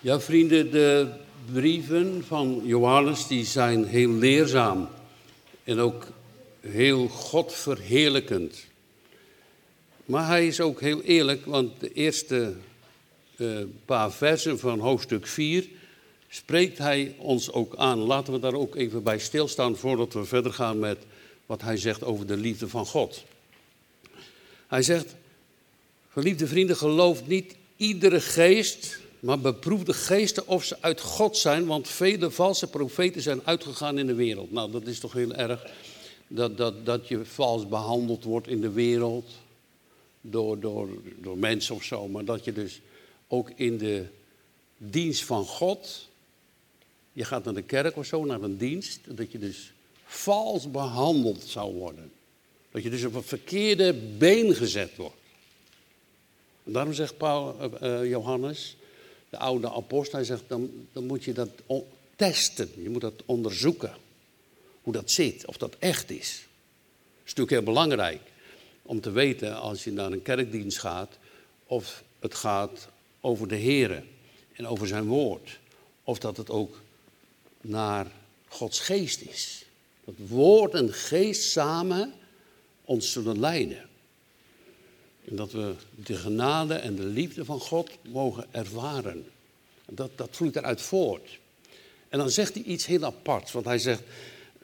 Ja, vrienden, de brieven van Johannes die zijn heel leerzaam en ook heel godverheerlijkend. Maar hij is ook heel eerlijk, want de eerste uh, paar versen van hoofdstuk 4 spreekt hij ons ook aan. Laten we daar ook even bij stilstaan voordat we verder gaan met wat hij zegt over de liefde van God. Hij zegt, geliefde vrienden, geloof niet iedere geest, maar beproef de geesten of ze uit God zijn, want vele valse profeten zijn uitgegaan in de wereld. Nou, dat is toch heel erg dat, dat, dat je vals behandeld wordt in de wereld door, door, door mensen of zo, maar dat je dus ook in de dienst van God, je gaat naar de kerk of zo, naar een dienst, dat je dus vals behandeld zou worden. Dat je dus op een verkeerde been gezet wordt. Daarom zegt Paul, uh, Johannes, de oude apostel, hij zegt, dan, dan moet je dat testen. Je moet dat onderzoeken. Hoe dat zit, of dat echt is. Dat is natuurlijk heel belangrijk om te weten als je naar een kerkdienst gaat, of het gaat over de Heer en over zijn woord. Of dat het ook naar Gods geest is. Dat woord en geest samen ons zullen leiden. En dat we de genade en de liefde van God mogen ervaren. Dat, dat vloeit eruit voort. En dan zegt hij iets heel aparts. Want hij zegt,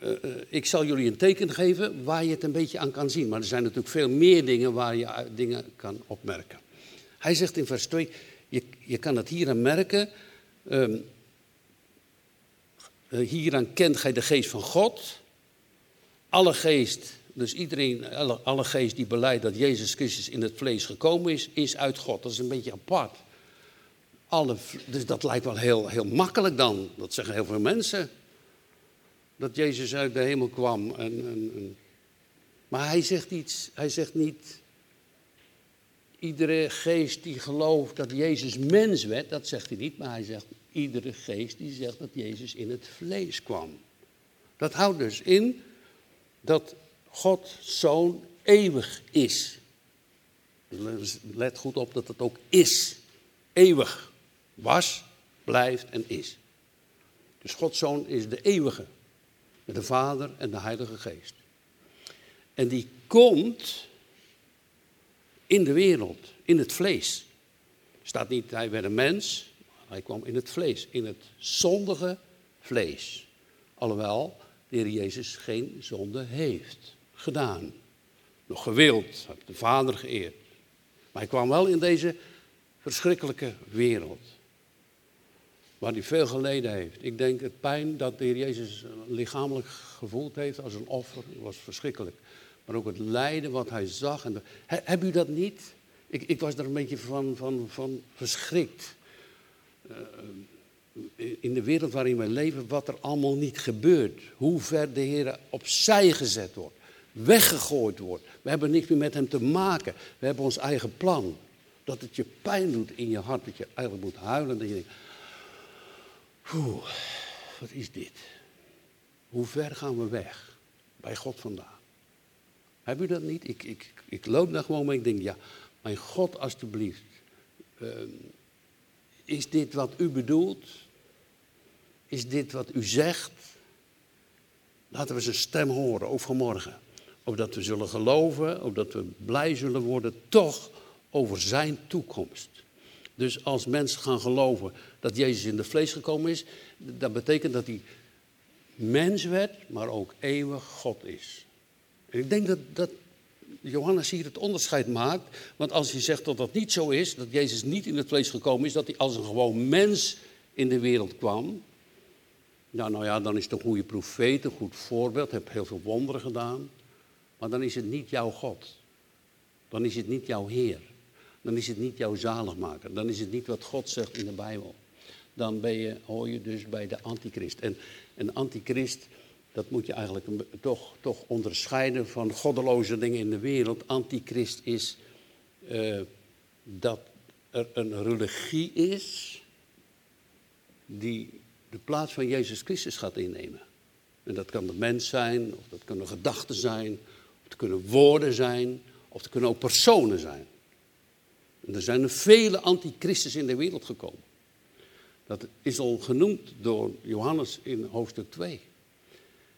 uh, uh, ik zal jullie een teken geven waar je het een beetje aan kan zien. Maar er zijn natuurlijk veel meer dingen waar je dingen kan opmerken. Hij zegt in vers 2, je, je kan het hier aan merken. Um, hieraan kent gij de geest van God. Alle geest dus iedereen, alle, geest die beleidt dat Jezus Christus in het vlees gekomen is, is uit God. Dat is een beetje apart. Alle, dus dat lijkt wel heel, heel makkelijk dan. Dat zeggen heel veel mensen. Dat Jezus uit de hemel kwam. En, en, en. Maar hij zegt iets, hij zegt niet. Iedere geest die gelooft dat Jezus mens werd, dat zegt hij niet, maar hij zegt iedere geest die zegt dat Jezus in het vlees kwam. Dat houdt dus in dat God zoon eeuwig is. Let goed op dat het ook is. Eeuwig. Was, blijft en is. Dus Gods zoon is de eeuwige. Met de Vader en de Heilige Geest. En die komt in de wereld, in het vlees. Staat niet, hij werd een mens, hij kwam in het vlees, in het zondige vlees. Alhoewel de Heer Jezus geen zonde heeft gedaan. Nog gewild, de Vader geëerd. Maar hij kwam wel in deze verschrikkelijke wereld. Waar hij veel geleden heeft. Ik denk het pijn dat de Heer Jezus lichamelijk gevoeld heeft als een offer, was verschrikkelijk. Maar ook het lijden wat hij zag. En heb u dat niet? Ik, ik, was er een beetje van, van, van verschrikt. Uh, in de wereld waarin we leven, wat er allemaal niet gebeurt. Hoe ver de Heer opzij gezet wordt weggegooid wordt. We hebben niks meer met hem te maken. We hebben ons eigen plan. Dat het je pijn doet in je hart, dat je eigenlijk moet huilen. Dat je denkt, Oeh, wat is dit? Hoe ver gaan we weg bij God vandaan? Heb u dat niet? Ik, ik, ik loop daar gewoon mee. Ik denk, ja, mijn God, alstublieft. Uh, is dit wat u bedoelt? Is dit wat u zegt? Laten we zijn stem horen, ook vanmorgen. Of dat we zullen geloven, of dat we blij zullen worden, toch over zijn toekomst. Dus als mensen gaan geloven dat Jezus in de vlees gekomen is, dat betekent dat hij mens werd, maar ook eeuwig God is. En ik denk dat, dat Johannes hier het onderscheid maakt. Want als je zegt dat dat niet zo is, dat Jezus niet in het vlees gekomen is, dat hij als een gewoon mens in de wereld kwam. Nou, nou ja, dan is het een goede profeet, een goed voorbeeld, heeft heel veel wonderen gedaan. Maar dan is het niet jouw God. Dan is het niet jouw Heer. Dan is het niet jouw zaligmaker. Dan is het niet wat God zegt in de Bijbel. Dan ben je, hoor je dus bij de antichrist. En een antichrist, dat moet je eigenlijk toch, toch onderscheiden van goddeloze dingen in de wereld. Antichrist is uh, dat er een religie is die de plaats van Jezus Christus gaat innemen. En dat kan de mens zijn, of dat kunnen gedachten zijn, het kunnen woorden zijn, of het kunnen ook personen zijn. Er zijn vele antichristus in de wereld gekomen. Dat is al genoemd door Johannes in hoofdstuk 2.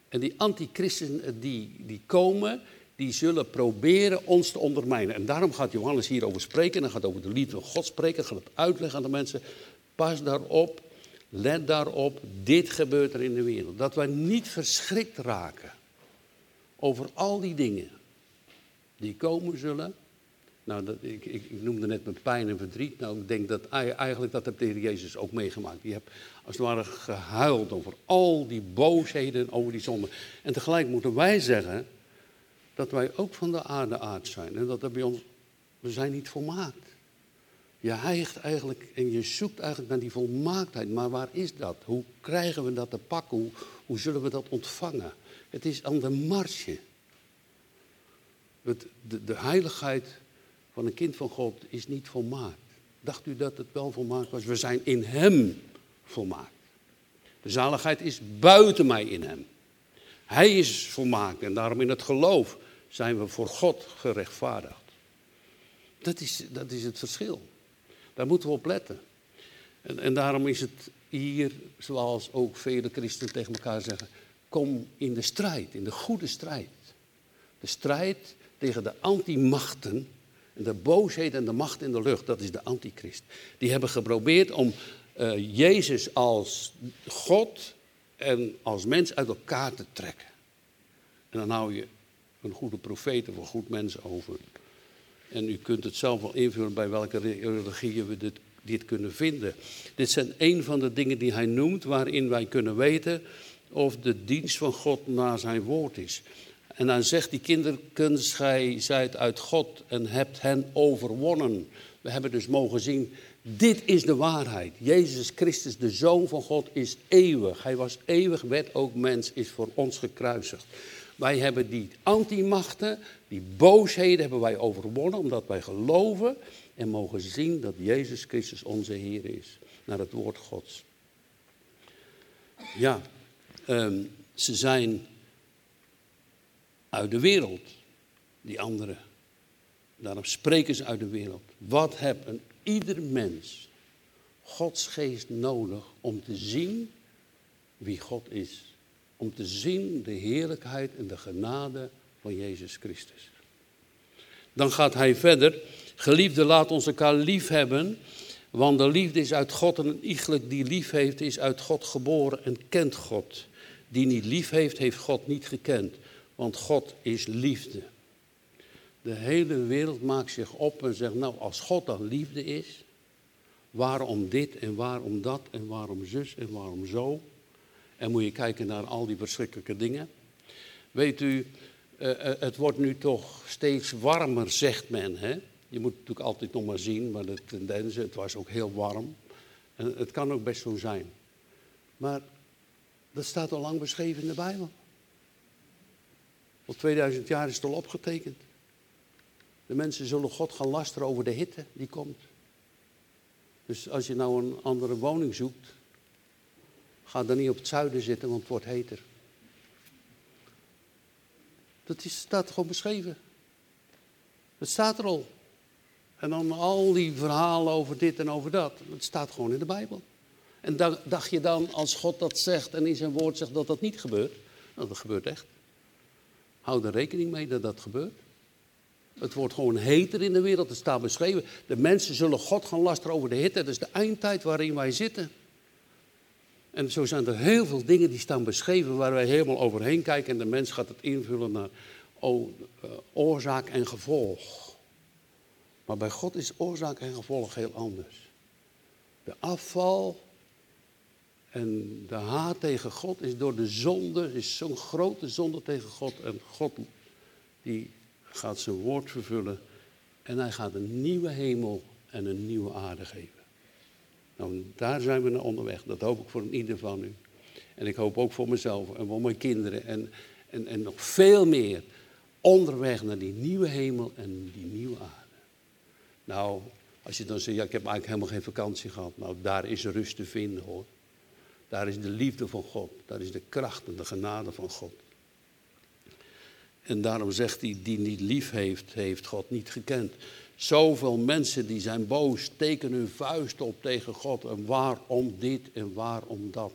En die antichristen die, die komen, die zullen proberen ons te ondermijnen. En daarom gaat Johannes hierover spreken. En dan gaat over de liefde van God spreken. Gaat het uitleggen aan de mensen. Pas daarop, let daarop. Dit gebeurt er in de wereld. Dat wij niet verschrikt raken over al die dingen die komen zullen. Nou, dat, ik, ik, ik, noemde net mijn pijn en verdriet. Nou, ik denk dat eigenlijk dat heb de Heer Jezus ook meegemaakt. Die heeft als het ware gehuild over al die boosheden, over die zonde. En tegelijk moeten wij zeggen dat wij ook van de aarde aard zijn. En dat er bij ons, we zijn niet volmaakt. Je hijgt eigenlijk en je zoekt eigenlijk naar die volmaaktheid. Maar waar is dat? Hoe krijgen we dat te pakken? Hoe, zullen we dat ontvangen? Het is aan de marge. De, de heiligheid van een kind van God is niet volmaakt. Dacht u dat het wel volmaakt was? We zijn in Hem volmaakt. De zaligheid is buiten mij in Hem. Hij is volmaakt en daarom in het geloof zijn we voor God gerechtvaardigd. Dat is, dat is het verschil. Daar moeten we op letten. En, en daarom is het hier, zoals ook vele christenen tegen elkaar zeggen, kom in de strijd, in de goede strijd. De strijd tegen de antimachten en de boosheid en de macht in de lucht, dat is de antichrist. Die hebben geprobeerd om uh, Jezus als God en als mens uit elkaar te trekken. En dan hou je een goede profeet of een goed mens over. En u kunt het zelf wel invullen bij welke religieën we dit, dit kunnen vinden. Dit zijn een van de dingen die hij noemt waarin wij kunnen weten of de dienst van God naar zijn woord is. En dan zegt die kinderkunst, gij zijt uit God en hebt hen overwonnen. We hebben dus mogen zien, dit is de waarheid. Jezus Christus, de Zoon van God, is eeuwig. Hij was eeuwig, werd ook mens, is voor ons gekruisigd. Wij hebben die antimachten, die boosheden hebben wij overwonnen, omdat wij geloven en mogen zien dat Jezus Christus onze Heer is. Naar het woord Gods. Ja, um, ze zijn uit de wereld, die anderen. Daarom spreken ze uit de wereld. Wat heb een ieder mens Gods geest nodig om te zien wie God is? Om te zien de heerlijkheid en de genade van Jezus Christus. Dan gaat hij verder. Geliefde, laat ons elkaar lief hebben. Want de liefde is uit God en een iegelijk die lief heeft is uit God geboren en kent God. Die niet lief heeft, heeft God niet gekend. Want God is liefde. De hele wereld maakt zich op en zegt, nou als God dan liefde is, waarom dit en waarom dat en waarom zus en waarom zo? En moet je kijken naar al die verschrikkelijke dingen. Weet u, uh, het wordt nu toch steeds warmer, zegt men. Hè? Je moet natuurlijk altijd nog maar zien, maar de tendens, het was ook heel warm. En het kan ook best zo zijn. Maar dat staat al lang beschreven in de Bijbel. Al 2000 jaar is het al opgetekend. De mensen zullen God gaan lasteren over de hitte die komt. Dus als je nou een andere woning zoekt, ga dan niet op het zuiden zitten, want het wordt heter. Dat is, staat gewoon beschreven. Het staat er al. En dan al die verhalen over dit en over dat. Het staat gewoon in de Bijbel. En dacht je dan, als God dat zegt en in zijn woord zegt dat dat niet gebeurt? Nou, dat gebeurt echt. Hou er rekening mee dat dat gebeurt. Het wordt gewoon heter in de wereld, het staat beschreven. De mensen zullen God gaan lasteren over de hitte. Dat is de eindtijd waarin wij zitten. En zo zijn er heel veel dingen die staan beschreven waar wij helemaal overheen kijken. En de mens gaat het invullen naar oh, uh, oorzaak en gevolg. Maar bij God is oorzaak en gevolg heel anders. De afval en de haat tegen God is door de zonde, is zo'n grote zonde tegen God. En God die gaat zijn woord vervullen en hij gaat een nieuwe hemel en een nieuwe aarde geven. Nou, daar zijn we naar onderweg. Dat hoop ik voor ieder van u. En ik hoop ook voor mezelf en voor mijn kinderen en, en, en nog veel meer. Onderweg naar die nieuwe hemel en die nieuwe aarde. Nou, als je dan zegt, ja, ik heb eigenlijk helemaal geen vakantie gehad. Nou, daar is rust te vinden hoor. Daar is de liefde van God. Daar is de kracht en de genade van God. En daarom zegt hij, die niet lief heeft, heeft God niet gekend. Zoveel mensen die zijn boos, steken hun vuist op tegen God. En waarom dit en waarom dat?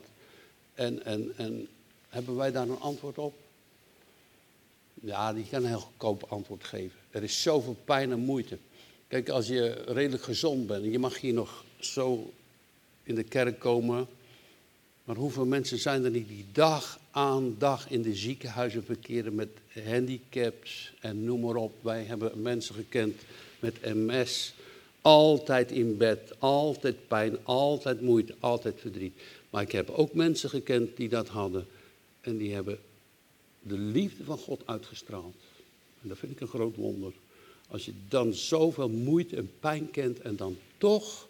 En, en, en hebben wij daar een antwoord op? Ja, die kan een heel goedkoop antwoord geven. Er is zoveel pijn en moeite. Kijk, als je redelijk gezond bent en je mag hier nog zo in de kerk komen. Maar hoeveel mensen zijn er niet die dag aan dag in de ziekenhuizen verkeren met handicaps en noem maar op. Wij hebben mensen gekend met MS. Altijd in bed, altijd pijn, altijd moeite, altijd verdriet. Maar ik heb ook mensen gekend die dat hadden. En die hebben de liefde van God uitgestraald. En dat vind ik een groot wonder. Als je dan zoveel moeite en pijn kent en dan toch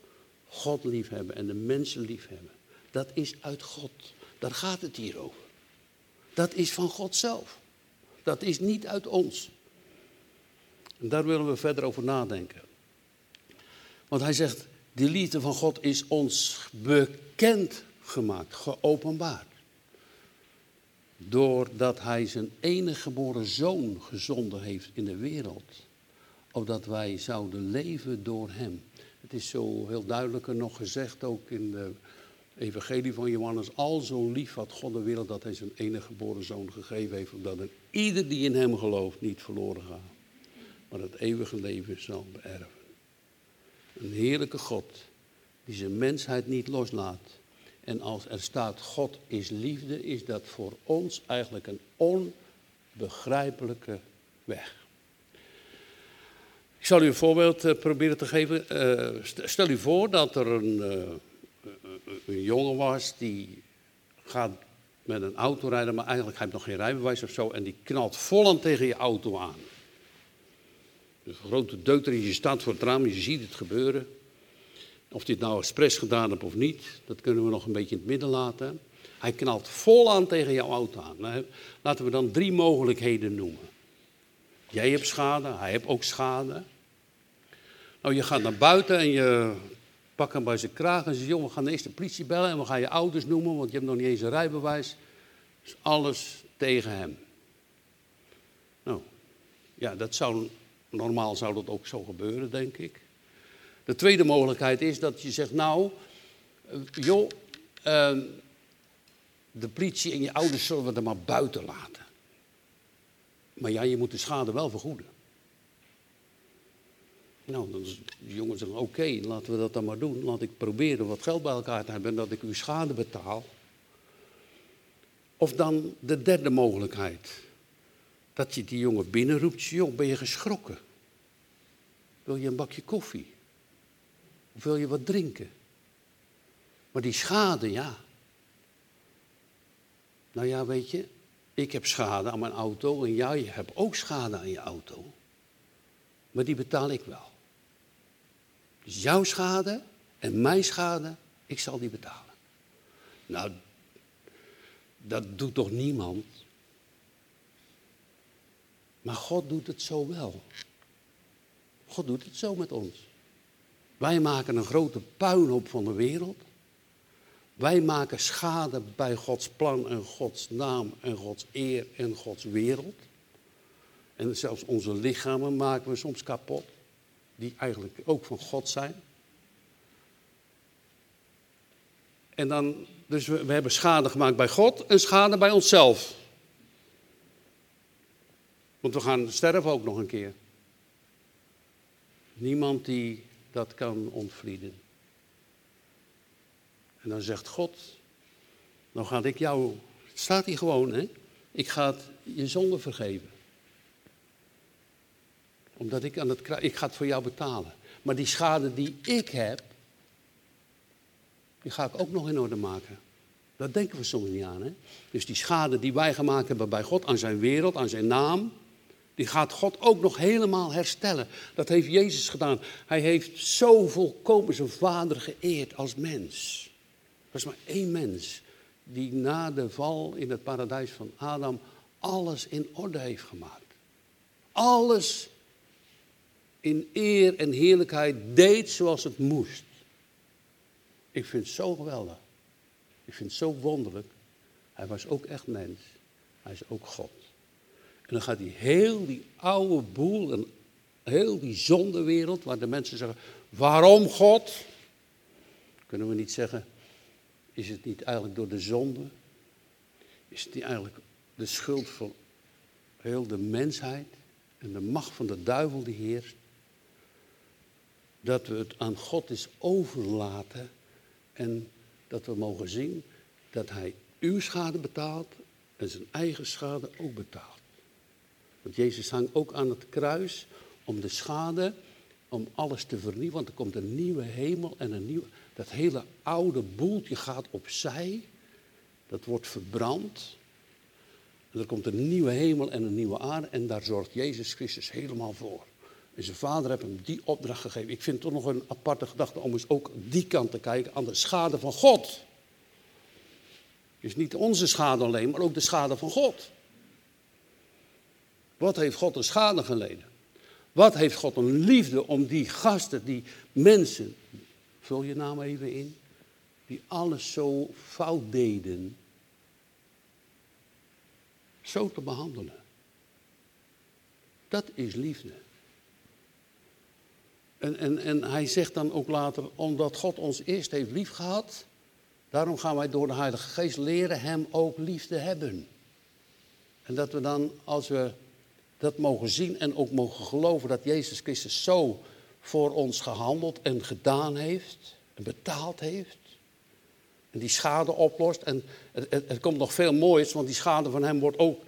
God liefhebben en de mensen liefhebben. Dat is uit God. Daar gaat het hier over. Dat is van God zelf. Dat is niet uit ons. En daar willen we verder over nadenken. Want hij zegt, die liefde van God is ons bekend gemaakt, geopenbaard. Doordat hij zijn enige geboren zoon gezonden heeft in de wereld. Opdat wij zouden leven door hem. Het is zo heel duidelijker nog gezegd ook in de evangelie van Johannes. Al zo lief had God de wereld dat hij zijn enige geboren zoon gegeven heeft. Opdat er ieder die in hem gelooft niet verloren gaat. Maar het eeuwige leven zal beërven. Een heerlijke God die zijn mensheid niet loslaat. En als er staat God is liefde, is dat voor ons eigenlijk een onbegrijpelijke weg. Ik zal u een voorbeeld uh, proberen te geven. Uh, stel u voor dat er een, uh, een jongen was die gaat met een auto rijden, maar eigenlijk heeft nog geen rijbewijs of zo, en die knalt vol tegen je auto aan. Dus een grote deuter, je staat voor het raam, je ziet het gebeuren. Of hij het nou expres gedaan heeft of niet, dat kunnen we nog een beetje in het midden laten. Hij knalt vol aan tegen jouw auto aan. Nou, laten we dan drie mogelijkheden noemen. Jij hebt schade, hij heeft ook schade. Nou, je gaat naar buiten en je pakt hem bij zijn kraag en zegt: Joh, we gaan eerst de politie bellen en we gaan je ouders noemen, want je hebt nog niet eens een rijbewijs. Dus alles tegen hem. Nou, ja, dat zou, normaal zou dat ook zo gebeuren, denk ik. De tweede mogelijkheid is dat je zegt: Nou, eh, joh, uh, de politie en je ouders zullen we er maar buiten laten. Maar ja, je moet de schade wel vergoeden. Nou, dan is de jongen zeggen, oké, laten we dat dan maar doen. Laat ik proberen wat geld bij elkaar te hebben dat ik uw schade betaal. Of dan de derde mogelijkheid. Dat je die jongen binnenroept, joh, ben je geschrokken? Wil je een bakje koffie? Of wil je wat drinken? Maar die schade, ja. Nou ja, weet je, ik heb schade aan mijn auto en jij hebt ook schade aan je auto. Maar die betaal ik wel. Jouw schade en mijn schade, ik zal die betalen. Nou, dat doet toch niemand? Maar God doet het zo wel. God doet het zo met ons. Wij maken een grote puinhoop van de wereld. Wij maken schade bij Gods plan en Gods naam en Gods eer en Gods wereld. En zelfs onze lichamen maken we soms kapot die eigenlijk ook van God zijn. En dan, dus we, hebben schade gemaakt bij God en schade bij onszelf. Want we gaan sterven ook nog een keer. Niemand die dat kan ontvlieden. En dan zegt God, nou ga ik jou, staat hier gewoon hè, ik ga je zonde vergeven omdat ik aan het ik ga het voor jou betalen. Maar die schade die ik heb, die ga ik ook nog in orde maken. Dat denken we soms niet aan. Hè? Dus die schade die wij gemaakt hebben bij God, aan zijn wereld, aan zijn naam, die gaat God ook nog helemaal herstellen. Dat heeft Jezus gedaan. Hij heeft zo volkomen zijn vader geëerd als mens. Er was maar één mens die na de val in het paradijs van Adam alles in orde heeft gemaakt. Alles in eer en heerlijkheid deed zoals het moest. Ik vind het zo geweldig. Ik vind het zo wonderlijk. Hij was ook echt mens. Hij is ook God. En dan gaat hij heel die oude boel en heel die zondewereld, waar de mensen zeggen, waarom God? Kunnen we niet zeggen, is het niet eigenlijk door de zonde? Is het niet eigenlijk de schuld van heel de mensheid en de macht van de duivel die heerst? Dat we het aan God is overlaten en dat we mogen zien dat Hij uw schade betaalt en zijn eigen schade ook betaalt. Want Jezus hangt ook aan het kruis om de schade, om alles te vernieuwen. Want er komt een nieuwe hemel en een nieuwe. Dat hele oude boeltje gaat opzij. Dat wordt verbrand. En er komt een nieuwe hemel en een nieuwe aarde. En daar zorgt Jezus Christus helemaal voor. En zijn vader heeft hem die opdracht gegeven. Ik vind het toch nog een aparte gedachte om eens ook die kant te kijken. Aan de schade van God. Is niet onze schade alleen, maar ook de schade van God. Wat heeft God een schade geleden? Wat heeft God een liefde om die gasten, die mensen, vul je naam even in, die alles zo fout deden, zo te behandelen. Dat is liefde. En, en, en hij zegt dan ook later, omdat God ons eerst heeft lief gehad, daarom gaan wij door de Heilige Geest leren hem ook lief te hebben. En dat we dan, als we dat mogen zien en ook mogen geloven dat Jezus Christus zo voor ons gehandeld en gedaan heeft en betaald heeft. En die schade oplost. En er, komt nog veel moois, want die schade van hem wordt ook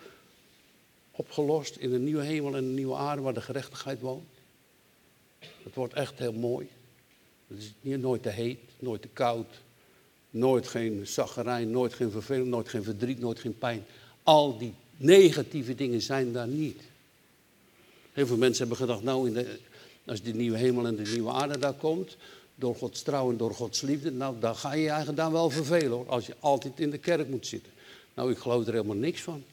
opgelost in een nieuwe hemel en een nieuwe aarde waar de gerechtigheid woont. Het wordt echt heel mooi. Het is hier nooit te heet, nooit te koud, nooit geen zaggerijn, nooit geen verveling, nooit geen verdriet, nooit geen pijn. Al die negatieve dingen zijn daar niet. Heel veel mensen hebben gedacht, nou, in de, als die nieuwe hemel en de nieuwe aarde daar komt, door Gods trouw en door Gods liefde, nou, dan ga je je daar wel vervelen hoor, als je altijd in de kerk moet zitten. Nou, ik geloof er helemaal niks van.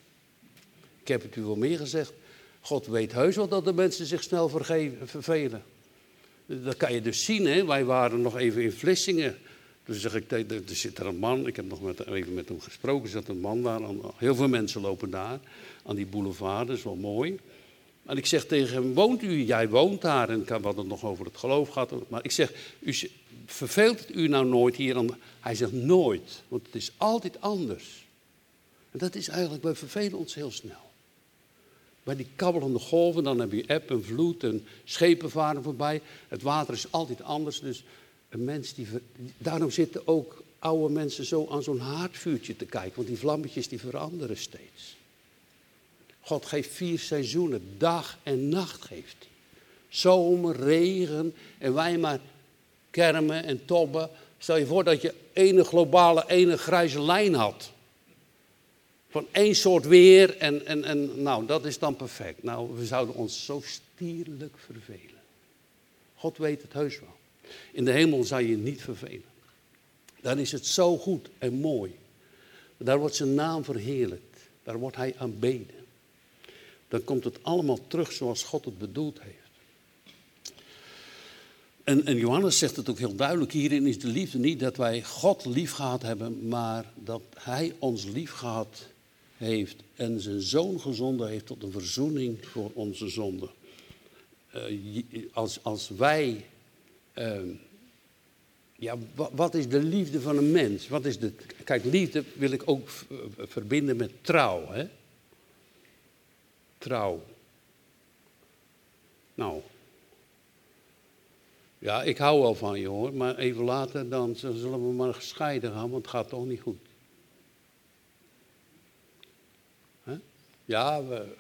Ik heb het u wel meer gezegd. God weet heus wel dat de mensen zich snel vervelen. Dat kan je dus zien, hè. Wij waren nog even in Vlissingen. Toen zeg ik, er zit er een man, ik heb nog met, even met hem gesproken, er zat een man daar, heel veel mensen lopen daar, aan die boulevard, dat is wel mooi. En ik zeg tegen hem, woont u? Jij woont daar. En ik had het nog over het geloof gehad. Maar ik zeg, u, verveelt het u nou nooit hier? Hij zegt, nooit. Want het is altijd anders. En dat is eigenlijk, wij vervelen ons heel snel. Bij die kabbelende golven, dan heb je eb en vloed en schepen varen voorbij. Het water is altijd anders. Dus een mens die, daarom zitten ook oude mensen zo aan zo'n haardvuurtje te kijken. Want die vlammetjes die veranderen steeds. God geeft vier seizoenen, dag en nacht geeft hij. Zomer, regen en wij maar kermen en tobben. Stel je voor dat je ene globale, ene grijze lijn had. Van één soort weer en, en, en nou, dat is dan perfect. Nou, we zouden ons zo stierlijk vervelen. God weet het heus wel. In de hemel zou je niet vervelen. Dan is het zo goed en mooi. Daar wordt zijn naam verheerlijkt. Daar wordt hij aanbeden dan komt het allemaal terug zoals God het bedoeld heeft. En, en, Johannes zegt het ook heel duidelijk, hierin is de liefde niet dat wij God lief gehad hebben, maar dat Hij ons lief gehad heeft en zijn zoon gezonden heeft tot een verzoening voor onze zonden. Uh, als, als wij, uh, ja, wat is de liefde van een mens? Wat is de, kijk, liefde wil ik ook verbinden met trouw. Hè? trouw. Nou, ja, ik hou wel van je hoor, maar even later dan zullen we maar gescheiden gaan, want het gaat toch niet goed. Ja,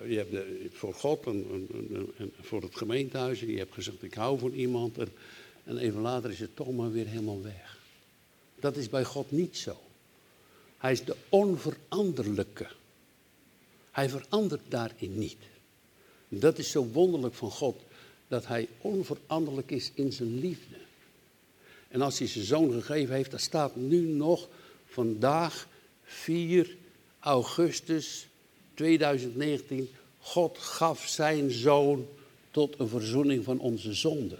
je hebt de, voor God en, en, en, voor het gemeentehuis, je hebt gezegd ik hou van iemand en, en even later is het toch maar weer helemaal weg. Dat is bij God niet zo. Hij is de onveranderlijke. Hij verandert daarin niet. Dat is zo wonderlijk van God, dat hij onveranderlijk is in zijn liefde. En als hij zijn zoon gegeven heeft, dat staat nu nog vandaag 4 augustus 2019. God gaf zijn zoon tot een verzoening van onze zonden.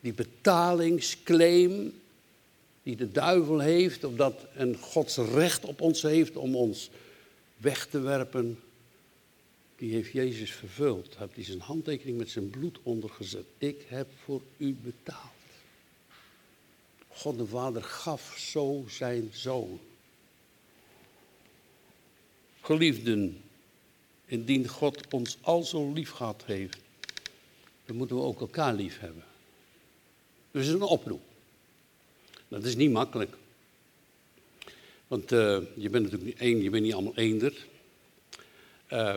Die betalingsclaim die de duivel heeft, omdat en Gods recht op ons heeft om ons weg te werpen, die heeft Jezus vervuld. Heeft hij zijn handtekening met zijn bloed ondergezet. Ik heb voor u betaald. God de Vader gaf zo zijn zoon. Geliefden, indien God ons al zo lief gehad heeft, dan moeten we ook elkaar lief hebben. Dus is een oproep. Dat is niet makkelijk. Want uh, je bent natuurlijk niet één, je bent niet allemaal eender. Uh,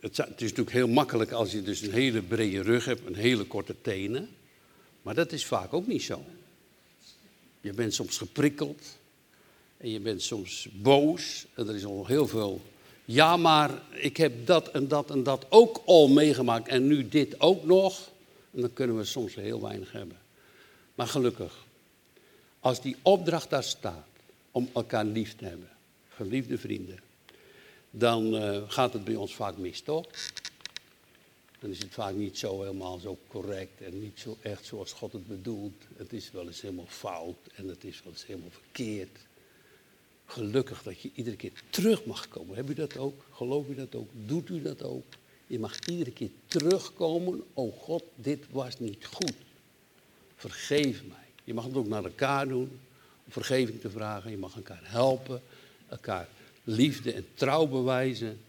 het, het, is natuurlijk heel makkelijk als je dus een hele brede rug hebt, een hele korte tenen. Maar dat is vaak ook niet zo. Je bent soms geprikkeld en je bent soms boos. En er is al heel veel. Ja, maar ik heb dat en dat en dat ook al meegemaakt en nu dit ook nog. En dan kunnen we soms heel weinig hebben. Maar gelukkig, als die opdracht daar staat om elkaar lief te hebben, geliefde vrienden, dan uh, gaat het bij ons vaak mis, toch? Dan is het vaak niet zo helemaal zo correct en niet zo echt zoals God het bedoelt. Het is wel eens helemaal fout en het is wel eens helemaal verkeerd. Gelukkig dat je iedere keer terug mag komen. Heb u dat ook? Geloof u dat ook? Doet u dat ook? Je mag iedere keer terugkomen. Oh God, dit was niet goed. Vergeef mij. Je mag het ook naar elkaar doen. Om vergeving te vragen. Je mag elkaar helpen. Elkaar liefde en trouw bewijzen.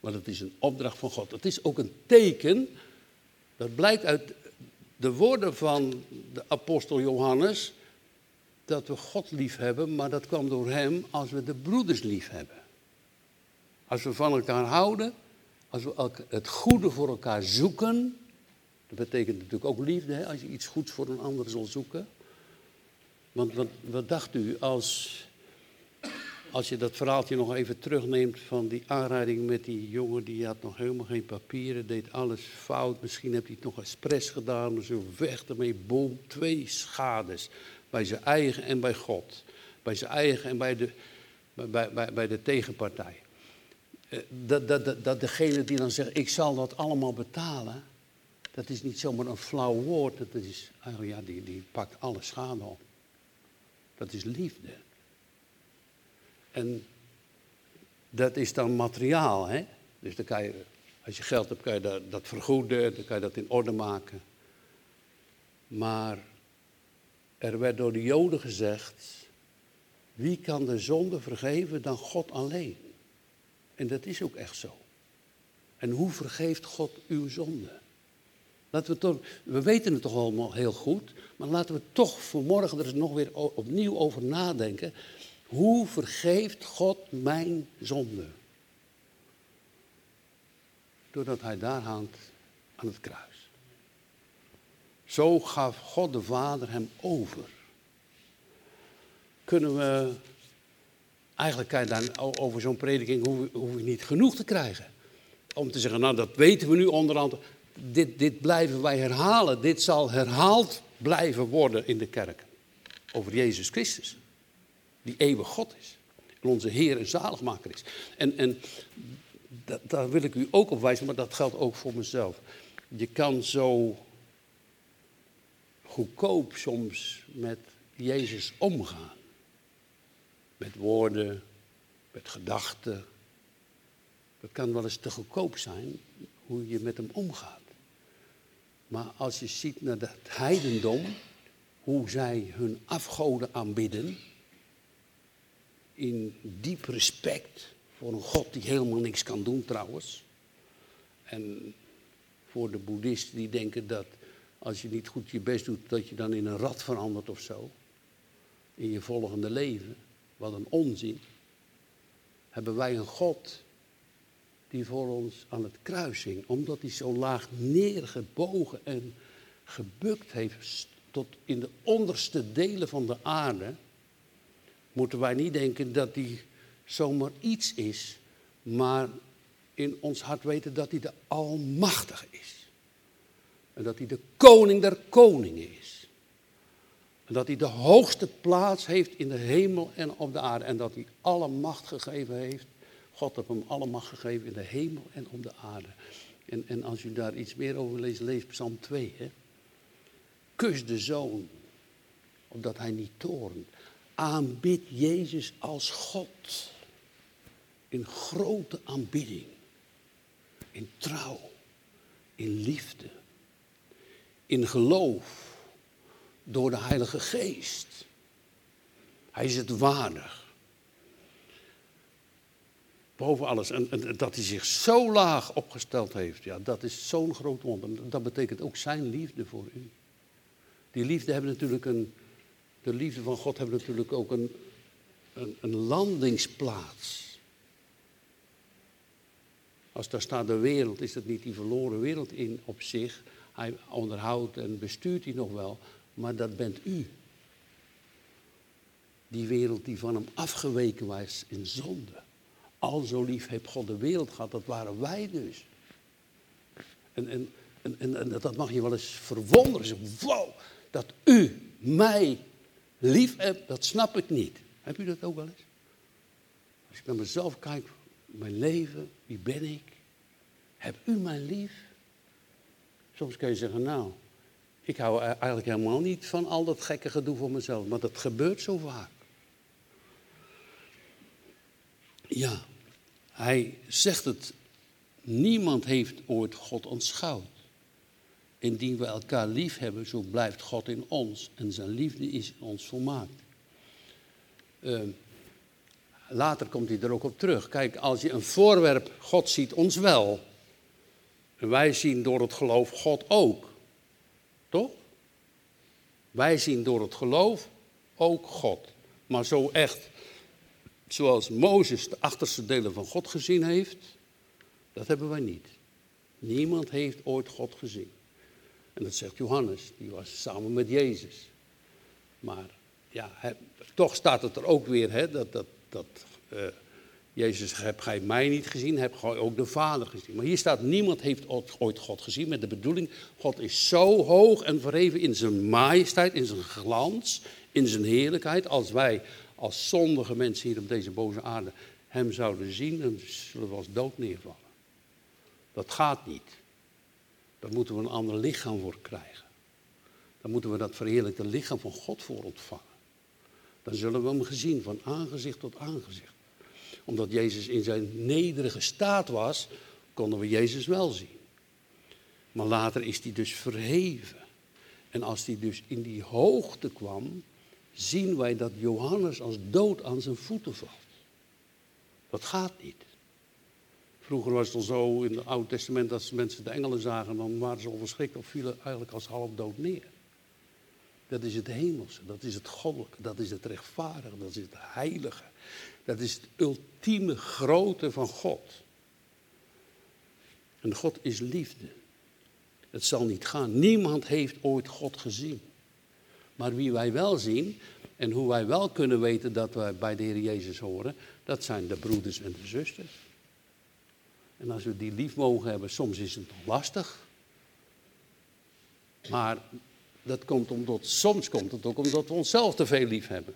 Maar dat is een opdracht van God. Het is ook een teken. Dat blijkt uit de woorden van de apostel Johannes. Dat we God lief hebben, maar dat kwam door hem als we de broeders lief hebben. Als we van elkaar houden, als we het goede voor elkaar zoeken. Dat betekent natuurlijk ook liefde, hè, als je iets goeds voor een ander zal zoeken. Want wat, dacht u als als je dat verhaaltje nog even terugneemt van die aanrijding met die jongen, die had nog helemaal geen papieren, deed alles fout. Misschien heeft hij het nog expres gedaan, zo weg ermee, boom, twee schades. Bij zijn eigen en bij God. Bij zijn eigen en bij de, bij, bij, bij de tegenpartij. Eh, dat, dat, dat, dat degene die dan zegt, ik zal dat allemaal betalen, dat is niet zomaar een flauw woord. Dat is, oh ja, die, die pakt alle schade op. Dat is liefde. En dat is dan materiaal, hè? Dus dan kan je, als je geld hebt, kan je dat, dat vergoeden, dan kan je dat in orde maken. Maar er werd door de Joden gezegd, wie kan de zonde vergeven dan God alleen? En dat is ook echt zo. En hoe vergeeft God uw zonde? Laten we, toch, we weten het toch allemaal heel goed, maar laten we toch vanmorgen er nog weer opnieuw over nadenken. Hoe vergeeft God mijn zonde? Doordat hij daar hangt aan het kruis. Zo gaf God de Vader hem over. Kunnen we, eigenlijk kan je dan over zo'n prediking hoef, hoef je niet genoeg te krijgen. Om te zeggen, nou dat weten we nu onderhand. Dit, dit blijven wij herhalen. Dit zal herhaald blijven worden in de kerk. Over Jezus Christus die eeuwig God is. En onze Heer en zaligmaker is. En, en daar wil ik u ook op wijzen, maar dat geldt ook voor mezelf. Je kan zo goedkoop soms met Jezus omgaan. Met woorden, met gedachten. Dat kan wel eens te goedkoop zijn hoe je met hem omgaat. Maar als je ziet naar het heidendom, hoe zij hun afgoden aanbidden, in diep respect voor een God die helemaal niks kan doen trouwens. En voor de boeddhisten die denken dat als je niet goed je best doet, dat je dan in een rat verandert of zo. In je volgende leven. Wat een onzin. Hebben wij een God die voor ons aan het kruis hing. Omdat hij zo laag neergebogen en gebukt heeft tot in de onderste delen van de aarde moeten wij niet denken dat hij zomaar iets is, maar in ons hart weten dat hij de Almachtige is. En dat hij de koning der koningen is. En dat hij de hoogste plaats heeft in de hemel en op de aarde. En dat hij alle macht gegeven heeft. God heeft hem alle macht gegeven in de hemel en op de aarde. En, en als u daar iets meer over leest, lees Psalm 2. Hè? Kus de zoon, opdat hij niet toornt aanbid Jezus als God. In grote aanbidding. in trouw, in liefde, in geloof, door de Heilige Geest. Hij is het waardig. Boven alles. En, dat hij zich zo laag opgesteld heeft, ja, dat is zo'n groot wonder. Dat betekent ook zijn liefde voor u. Die liefde hebben natuurlijk een, de liefde van God hebben natuurlijk ook een, een, een landingsplaats. Als daar staat de wereld, is dat niet die verloren wereld in op zich. Hij onderhoudt en bestuurt die nog wel, maar dat bent u. Die wereld die van hem afgeweken was in zonde. Al zo lief heeft God de wereld gehad, dat waren wij dus. En, en, en, en dat mag je wel eens verwonderen. Wow, dat u mij lief hebt, dat snap ik niet. Heb u dat ook wel eens? Als ik naar mezelf kijk, mijn leven, wie ben ik? Heb u mij lief? Soms kan je zeggen, nou, ik hou e- eigenlijk helemaal niet van al dat gekke gedoe voor mezelf, maar dat gebeurt zo vaak. Ja, hij zegt het, niemand heeft ooit God aanschouwd. Indien we elkaar lief hebben, zo blijft God in ons en zijn liefde is in ons volmaakt. Uh, later komt hij er ook op terug. Kijk, als je een voorwerp, God ziet ons wel. En wij zien door het geloof God ook. Toch? Wij zien door het geloof ook God. Maar zo echt, zoals Mozes de achterste delen van God gezien heeft, dat hebben wij niet. Niemand heeft ooit God gezien. En dat zegt Johannes, die was samen met Jezus. Maar ja, toch staat het er ook weer, hè, dat, dat, dat uh, Jezus, heb gij mij niet gezien, heb gij ook de Vader gezien. Maar hier staat, niemand heeft ooit God gezien met de bedoeling, God is zo hoog en verheven in zijn majesteit, in zijn glans, in zijn heerlijkheid. Als wij als zondige mensen hier op deze boze aarde hem zouden zien, dan zullen we als dood neervallen. Dat gaat niet. Daar moeten we een ander lichaam voor krijgen. Dan moeten we dat verheerlijkte lichaam van God voor ontvangen. Dan zullen we hem gezien van aangezicht tot aangezicht. Omdat Jezus in zijn nederige staat was, konden we Jezus wel zien. Maar later is hij dus verheven. En als hij dus in die hoogte kwam, zien wij dat Johannes als dood aan zijn voeten valt. Dat gaat niet. Vroeger was het al zo in het Oude Testament dat mensen de engelen zagen, dan waren ze al verschrikt of vielen eigenlijk als half dood neer. Dat is het hemelse, dat is het goddelijke, dat is het rechtvaardige, dat is het heilige. Dat is het ultieme grote van God. En God is liefde. Het zal niet gaan. Niemand heeft ooit God gezien. Maar wie wij wel zien en hoe wij wel kunnen weten dat wij bij de Heer Jezus horen, dat zijn de broeders en de zusters. En als we die lief mogen hebben, soms is het lastig. Maar dat komt omdat, soms komt het ook omdat we onszelf te veel lief hebben.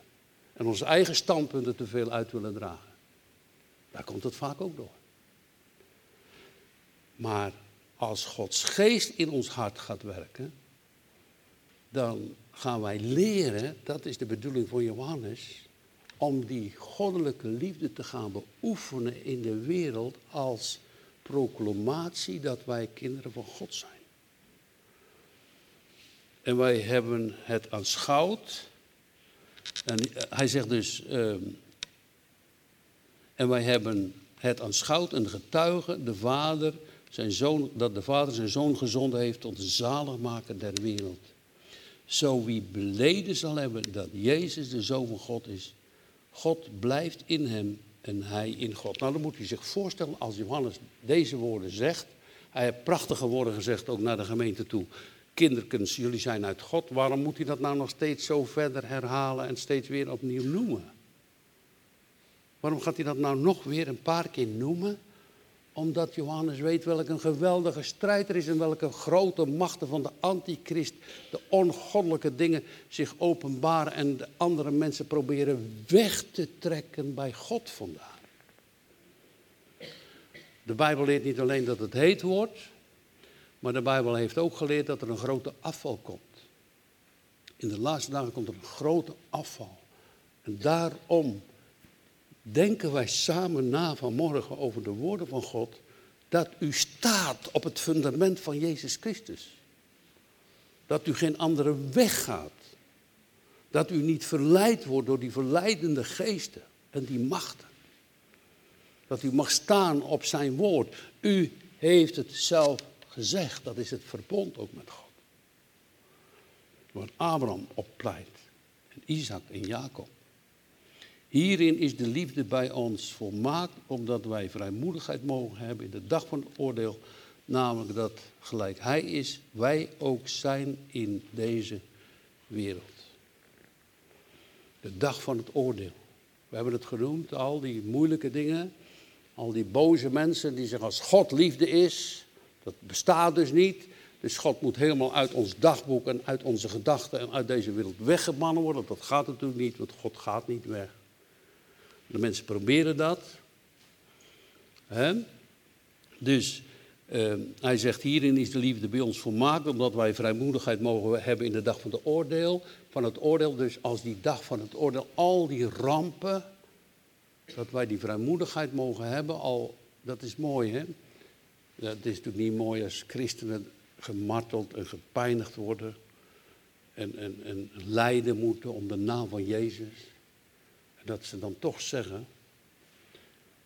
En onze eigen standpunten te veel uit willen dragen. Daar komt het vaak ook door. Maar als Gods geest in ons hart gaat werken, dan gaan wij leren, dat is de bedoeling van Johannes, om die goddelijke liefde te gaan beoefenen in de wereld als proclamatie dat wij kinderen van God zijn. En wij hebben het aanschouwd. En eh, hij zegt dus, ehm, en wij hebben het aanschouwd en getuigen, de vader, zijn zoon, dat de vader zijn zoon gezonden heeft tot de zaligmaker der wereld. Zo wie beleden zal hebben dat Jezus de zoon van God is, God blijft in hem en hij in God. Nou, dan moet u zich voorstellen als Johannes deze woorden zegt. Hij heeft prachtige woorden gezegd ook naar de gemeente toe. Kinderkens, jullie zijn uit God. Waarom moet hij dat nou nog steeds zo verder herhalen en steeds weer opnieuw noemen? Waarom gaat hij dat nou nog weer een paar keer noemen? Omdat Johannes weet welke een geweldige strijd er is en welke grote machten van de antichrist, de ongoddelijke dingen zich openbaren en de andere mensen proberen weg te trekken bij God vandaan. De Bijbel leert niet alleen dat het heet wordt, maar de Bijbel heeft ook geleerd dat er een grote afval komt. In de laatste dagen komt er een grote afval. En daarom denken wij samen na vanmorgen over de woorden van God dat u staat op het fundament van Jezus Christus. Dat u geen andere weg gaat. Dat u niet verleid wordt door die verleidende geesten en die machten. Dat u mag staan op zijn woord. U heeft het zelf gezegd. Dat is het verbond ook met God. Waar Abraham op pleit. En Isaac en Jacob. Hierin is de liefde bij ons volmaakt, omdat wij vrijmoedigheid mogen hebben in de dag van het oordeel. Namelijk dat gelijk Hij is, wij ook zijn in deze wereld. De dag van het oordeel. We hebben het genoemd, al die moeilijke dingen. Al die boze mensen die zeggen als God liefde is, dat bestaat dus niet. Dus God moet helemaal uit ons dagboek en uit onze gedachten en uit deze wereld weggebannen worden. Dat gaat natuurlijk niet, want God gaat niet weg. De mensen proberen dat. Dus uh, hij zegt, hierin is de liefde bij ons volmaakt, omdat wij vrijmoedigheid mogen hebben in de dag van, de oordeel, van het oordeel. Dus als die dag van het oordeel, al die rampen, dat wij die vrijmoedigheid mogen hebben, al, dat is mooi hè. Dat is natuurlijk niet mooi als christenen gemarteld en gepijnigd worden en, en, en lijden moeten om de naam van Jezus dat ze dan toch zeggen,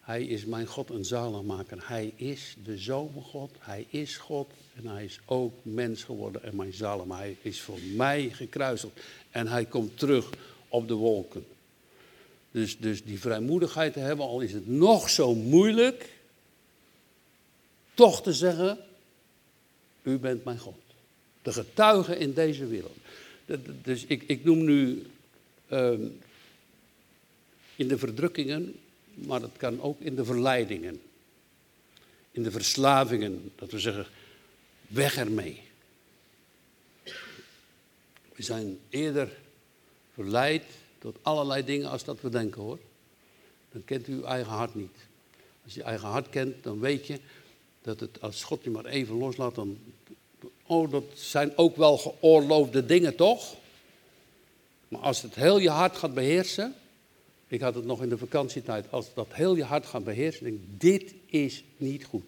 hij is mijn God en zaligmaker. Hij is de Zoon God, hij is God en hij is ook mens geworden en mijn zalig. hij is voor mij gekruiseld en hij komt terug op de wolken. Dus, dus die vrijmoedigheid te hebben, al is het nog zo moeilijk, toch te zeggen, u bent mijn God. De getuige in deze wereld. Dus ik, ik noem nu ehm, in de verdrukkingen, maar het kan ook in de verleidingen. In de verslavingen, dat we zeggen, weg ermee. We zijn eerder verleid tot allerlei dingen als dat we denken hoor. Dan kent u uw eigen hart niet. Als je eigen hart kent, dan weet je dat het, als God je maar even loslaat, dan. Oh, dat zijn ook wel geoorloofde dingen toch? Maar als het heel je hart gaat beheersen, ik had het nog in de vakantietijd. Als dat heel je hart gaat beheersen, denk dit is niet goed.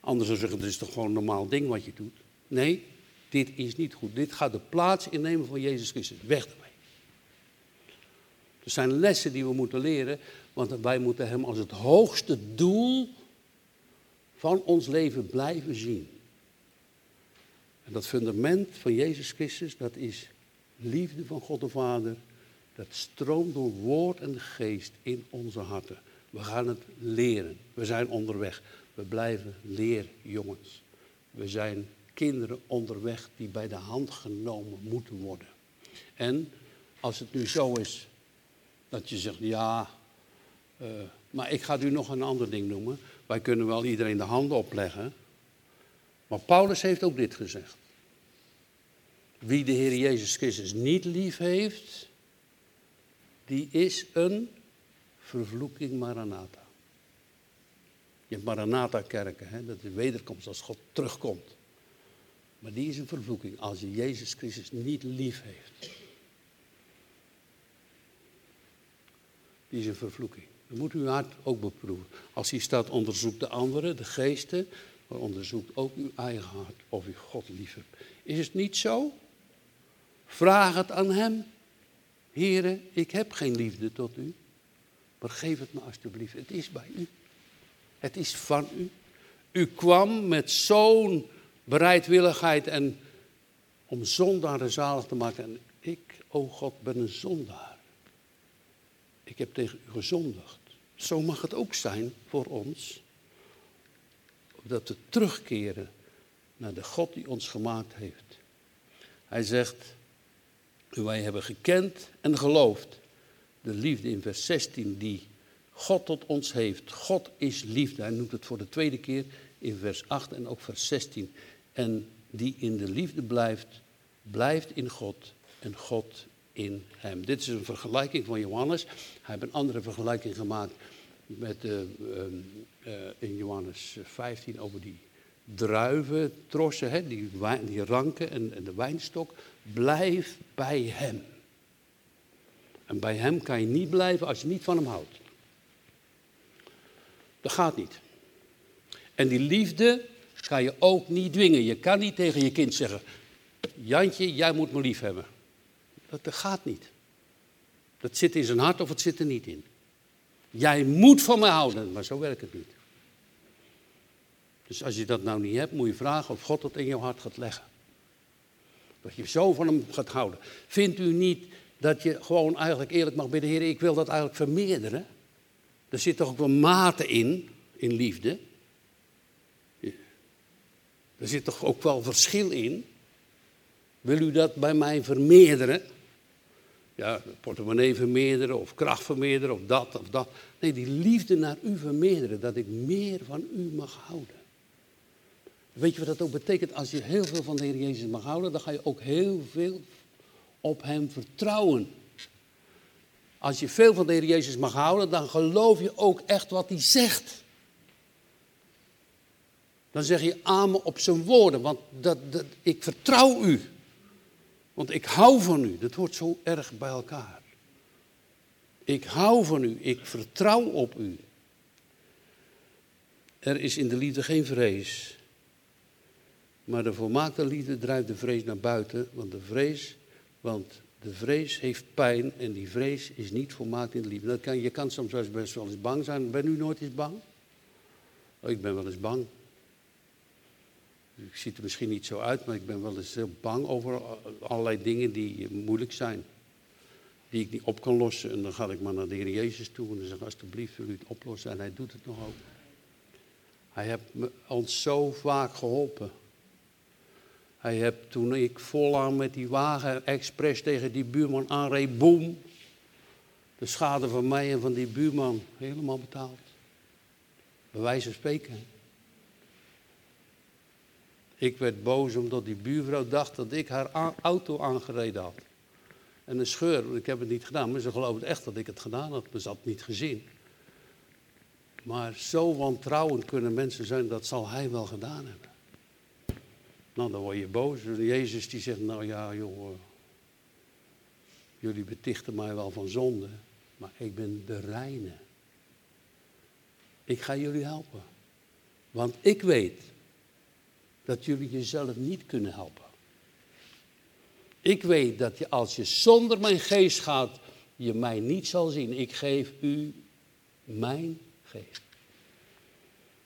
Anders zou zeggen, dit is toch gewoon een normaal ding wat je doet. Nee, dit is niet goed. Dit gaat de plaats innemen van Jezus Christus. Weg ermee. Er zijn lessen die we moeten leren, want wij moeten Hem als het hoogste doel van ons leven blijven zien. En dat fundament van Jezus Christus, dat is liefde van God de Vader dat stroomt door woord en geest in onze harten. We gaan het leren. We zijn onderweg. We blijven leerjongens. We zijn kinderen onderweg die bij de hand genomen moeten worden. En als het nu zo is dat je zegt, ja, uh, maar ik ga u nog een ander ding noemen. Wij kunnen wel iedereen de handen opleggen. Maar Paulus heeft ook dit gezegd. Wie de Heer Jezus Christus niet lief heeft, die is een vervloeking Maranatha. Je hebt Maranatha-kerken, dat is wederkomst als God terugkomt. Maar die is een vervloeking als je Jezus Christus niet lief heeft. Die is een vervloeking. Dan moet uw hart ook beproeven. Als hij staat, onderzoekt de anderen, de geesten, maar onderzoekt ook uw eigen hart of u God lief hebt. Is het niet zo? Vraag het aan hem. Heren, ik heb geen liefde tot u, maar geef het me alstublieft. Het is bij u. Het is van u. U kwam met zo'n bereidwilligheid en om zondaren zalig te maken. En ik, o God, ben een zondaar. Ik heb tegen u gezondigd. Zo mag het ook zijn voor ons. Dat we terugkeren naar de God die ons gemaakt heeft. Hij zegt, wij hebben gekend en geloofd. De liefde in vers 16 die God tot ons heeft. God is liefde. Hij noemt het voor de tweede keer in vers 8 en ook vers 16. En die in de liefde blijft, blijft in God en God in hem. Dit is een vergelijking van Johannes. Hij heeft een andere vergelijking gemaakt met uh, uh, in Johannes 15 over die druiventrossen, hè, die, die ranken en, en de wijnstok. Blijf bij hem. En bij hem kan je niet blijven als je niet van hem houdt. Dat gaat niet. En die liefde ga je ook niet dwingen. Je kan niet tegen je kind zeggen: Jantje, jij moet me lief hebben. Dat, gaat niet. Dat zit in zijn hart of het zit er niet in. Jij moet van me houden, maar zo werkt het niet. Dus als je dat nou niet hebt, moet je vragen of God dat in jouw hart gaat leggen. Dat je zo van hem gaat houden. Vindt u niet dat je gewoon eigenlijk eerlijk mag bidden, Heer, ik wil dat eigenlijk vermeerderen? Er zit toch ook wel mate in, in liefde. Er zit toch ook wel verschil in. Wil u dat bij mij vermeerderen? Ja, portemonnee vermeerderen of kracht vermeerderen of dat of dat. Nee, die liefde naar u vermeerderen, dat ik meer van u mag houden. Weet je wat dat ook betekent? Als je heel veel van de Heer Jezus mag houden, dan ga je ook heel veel op Hem vertrouwen. Als je veel van de Heer Jezus mag houden, dan geloof je ook echt wat Hij zegt. Dan zeg je amen op zijn woorden, want dat, dat, ik vertrouw u. Want ik hou van u. Dat hoort zo erg bij elkaar. Ik hou van u. Ik vertrouw op u. Er is in de liefde geen vrees. Maar de volmaakte liefde drijft de vrees naar buiten. Want de vrees, want de vrees heeft pijn en die vrees is niet volmaakt in de liefde. Dat kan, je kan soms best wel eens bang zijn. Ben u nooit eens bang? Oh, ik ben wel eens bang. Ik zie er misschien niet zo uit, maar ik ben wel eens heel bang over allerlei dingen die moeilijk zijn. Die ik niet op kan lossen. En dan ga ik maar naar de Heer Jezus toe en dan zeg alsjeblieft wil u het oplossen. En hij doet het nog ook. Hij heeft me, ons zo vaak geholpen. Hij heeft toen ik volaan met die wagen expres tegen die buurman aanreed, boem. De schade van mij en van die buurman helemaal betaald. Bij wijze van spreken. Ik werd boos omdat die buurvrouw dacht dat ik haar auto aangereden had. En een scheur, ik heb het niet gedaan, maar ze geloofde echt dat ik het gedaan had, maar ze had niet gezien. Maar zo wantrouwend kunnen mensen zijn, dat zal hij wel gedaan hebben. Nou, dan word je boos. Jezus die zegt, nou ja, joh, jullie betichten mij wel van zonde, maar ik ben de reine. Ik ga jullie helpen. Want ik weet dat jullie jezelf niet kunnen helpen. Ik weet dat je, als je zonder mijn geest gaat, je mij niet zal zien. Ik geef u mijn geest.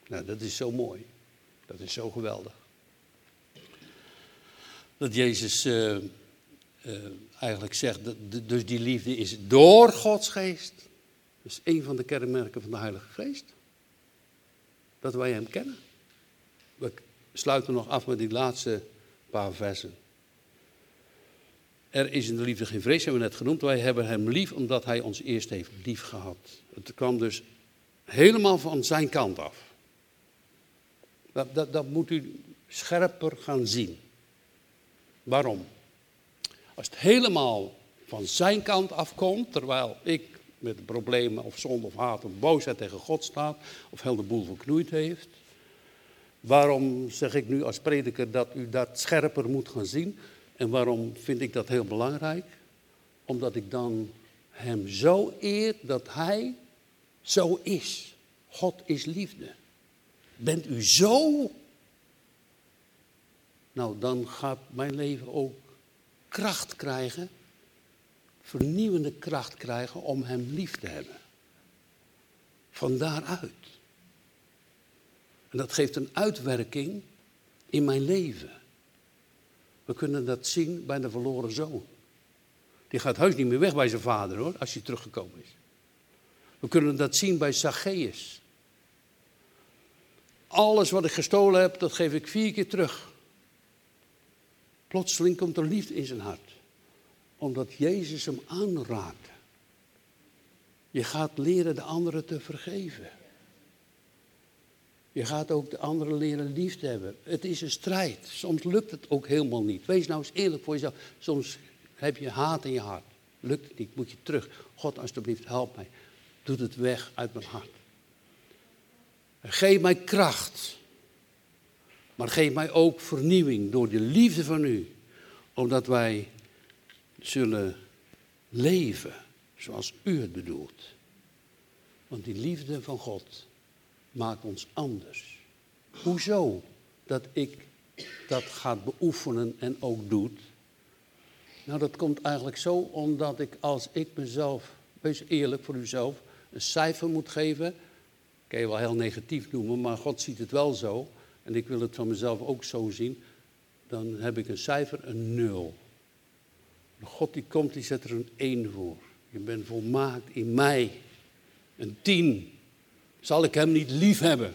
Nou, dat is zo mooi. Dat is zo geweldig. Dat Jezus uh, uh, eigenlijk zegt, dat, dus die liefde is door Gods geest. Dat is een van de kenmerken van de Heilige Geest. Dat wij Hem kennen. We sluiten nog af met die laatste paar versen. Er is in de liefde geen vrees, hebben we net genoemd. Wij hebben hem lief omdat hij ons eerst heeft lief gehad. Het kwam dus helemaal van zijn kant af. Dat, dat, dat moet u scherper gaan zien. Waarom? Als het helemaal van zijn kant afkomt, terwijl ik met problemen of zonde of haat of boosheid tegen God staat, of heel de boel verknoeid heeft, Waarom zeg ik nu als prediker dat u dat scherper moet gaan zien? En waarom vind ik dat heel belangrijk? Omdat ik dan hem zo eer dat hij zo is. God is liefde. Bent u zo? Nou, dan gaat mijn leven ook kracht krijgen, vernieuwende kracht krijgen om hem lief te hebben. Van daaruit. En dat geeft een uitwerking in mijn leven. We kunnen dat zien bij de verloren zoon. Die gaat heus niet meer weg bij zijn vader hoor, als hij teruggekomen is. We kunnen dat zien bij Zacchaeus. Alles wat ik gestolen heb, dat geef ik vier keer terug. Plotseling komt er liefde in zijn hart. Omdat Jezus hem aanraakte. Je gaat leren de anderen te vergeven. Je gaat ook de anderen leren lief hebben. Het is een strijd. Soms lukt het ook helemaal niet. Wees nou eens eerlijk voor jezelf. Soms heb je haat in je hart. Lukt het niet, moet je terug. God, alsjeblieft, help mij. Doe het weg uit mijn hart. Geef mij kracht. Maar geef mij ook vernieuwing door de liefde van u. Omdat wij zullen leven zoals u het bedoelt. Want die liefde van God maakt ons anders. Hoezo dat ik dat ga beoefenen en ook doet? Nou, dat komt eigenlijk zo omdat ik als ik mezelf, wees eerlijk voor uzelf, een cijfer moet geven. Kan je wel heel negatief noemen, maar God ziet het wel zo. En ik wil het van mezelf ook zo zien. Dan heb ik een cijfer, een nul. God die komt, die zet er een 1 voor. Je bent volmaakt in mij. Een 10. Zal ik hem niet lief hebben?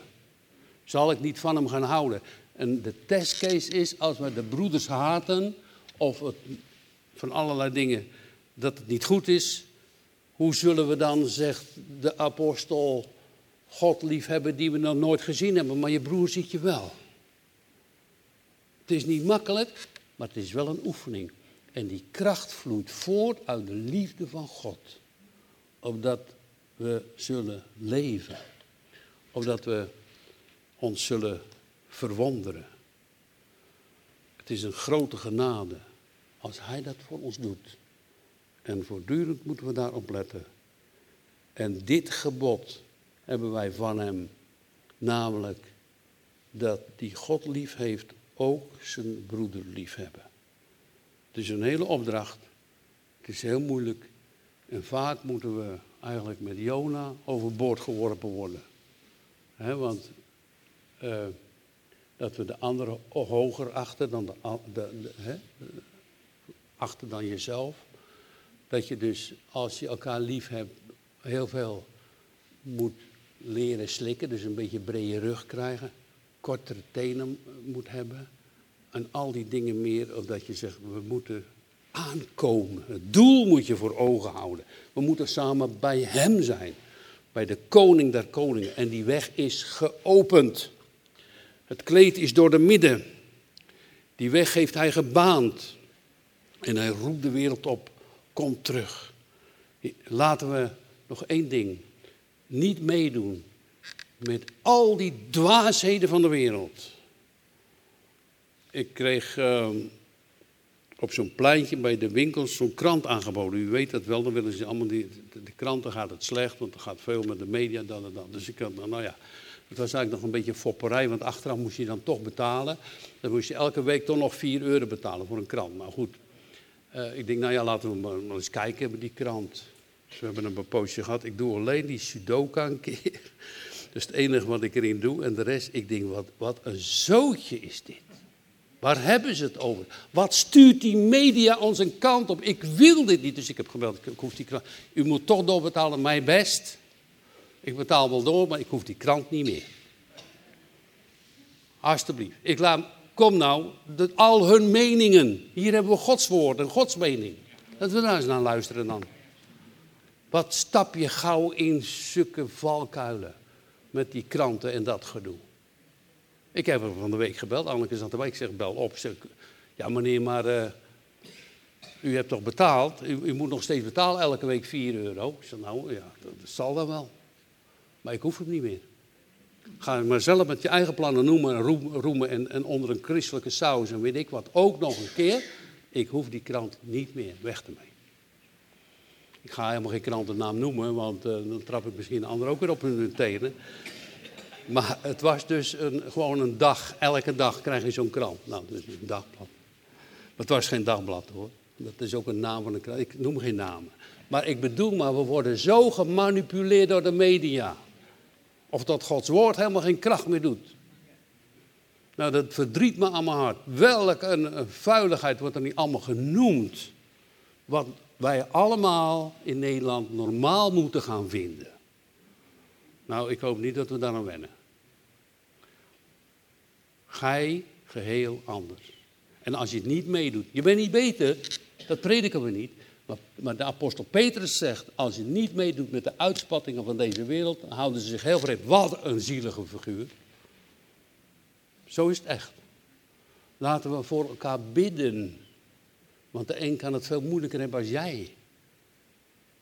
Zal ik niet van hem gaan houden? En de testcase is als we de broeders haten of het, van allerlei dingen dat het niet goed is. Hoe zullen we dan, zegt de apostel, God liefhebben die we nog nooit gezien hebben, maar je broer ziet je wel. Het is niet makkelijk, maar het is wel een oefening. En die kracht vloeit voort uit de liefde van God. Opdat we zullen leven. Opdat we ons zullen verwonderen. Het is een grote genade als Hij dat voor ons doet. En voortdurend moeten we daarop letten. En dit gebod hebben wij van Hem, namelijk dat die God lief heeft, ook zijn broeder lief hebben. Het is een hele opdracht. Het is heel moeilijk. En vaak moeten we eigenlijk met Jona overboord geworpen worden. Want uh, dat we de anderen hoger achten dan, de, de, achter dan jezelf. Dat je dus, als je elkaar lief hebt, heel veel moet leren slikken. Dus een beetje brede rug krijgen. Kortere tenen moet hebben. En al die dingen meer, of dat je zegt, we moeten aankomen. Het doel moet je voor ogen houden. We moeten samen bij Hem zijn. Bij de koning der koningen. En die weg is geopend. Het kleed is door de midden. Die weg heeft hij gebaand. En hij roept de wereld op, kom terug. Laten we nog één ding. Niet meedoen met al die dwaasheden van de wereld. Ik kreeg ehm, op zo'n pleintje bij de winkels zo'n krant aangeboden. U weet dat wel, dan willen ze allemaal die, de, kranten gaat het slecht, want er gaat veel met de media, dan en dan. Dus ik had, nou ja, het was eigenlijk nog een beetje fopperij, want achteraf moest je dan toch betalen. Dan moest je elke week toch nog 4 euro betalen voor een krant. Nou goed, uh, ik denk, nou ja, laten we maar, eens kijken bij die krant. Dus we hebben een poosje gehad. Ik doe alleen die Sudoka een keer. Dat is het enige wat ik erin doe. En de rest, ik denk, wat, wat een zootje is dit. Waar hebben ze het over? Wat stuurt die media ons een kant op? Ik wil dit niet, dus ik heb gebeld. Ik hoef die krant. U moet toch doorbetalen, mij best. Ik betaal wel door, maar ik hoef die krant niet meer. Alsjeblieft. Ik laat, kom nou, al hun meningen. Hier hebben we Gods woord en Gods mening. Dat we daar eens naar luisteren dan. Wat stap je gauw in zulke valkuilen met die kranten en dat gedoe. Ik heb hem van de week gebeld, Anneke zat erbij. Ik zeg, bel op. zeg, ja meneer, maar uh, u hebt toch betaald? U, u, moet nog steeds betalen elke week 4 euro. Ik zeg, nou ja, dat, dat zal dan wel. Maar ik hoef het niet meer. Ga maar zelf met je eigen plannen noemen en roemen en, en onder een christelijke saus en weet ik wat. Ook nog een keer. Ik hoef die krant niet meer weg te mee. Ik ga helemaal geen krantennaam noemen, want uh, dan trap ik misschien een ander ook weer op hun tenen. Maar het was dus een, gewoon een dag, elke dag krijg je zo'n krant. Nou, dus een dagblad. Maar het was geen dagblad hoor. Dat is ook een naam van een krant. Ik noem geen namen. Maar ik bedoel maar, we worden zo gemanipuleerd door de media. Of dat Gods woord helemaal geen kracht meer doet. Nou, dat verdriet me aan mijn hart. Welke een, een vuiligheid wordt er niet allemaal genoemd. Wat wij allemaal in Nederland normaal moeten gaan vinden. Nou, ik hoop niet dat we daar aan wennen. Gij geheel anders. En als je het niet meedoet, je bent niet beter, dat prediken we niet. Maar, maar, de apostel Petrus zegt, als je niet meedoet met de uitspattingen van deze wereld, dan houden ze zich heel vreemd. Wat een zielige figuur. Zo is het echt. Laten we voor elkaar bidden. Want de een kan het veel moeilijker hebben als jij.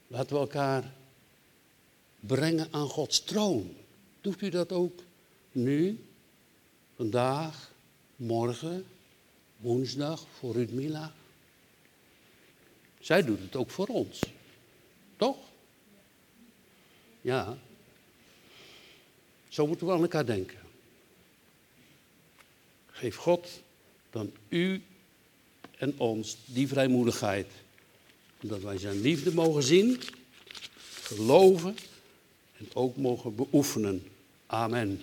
Laten we elkaar brengen aan Gods troon. Doet u dat ook nu, vandaag, morgen, woensdag voor Rudmila? Zij doet het ook voor ons. Toch? Ja. Zo moeten we aan elkaar denken. geef God dan u en ons die vrijmoedigheid. Dat wij zijn liefde mogen zien, geloven en ook mogen beoefenen. Amen.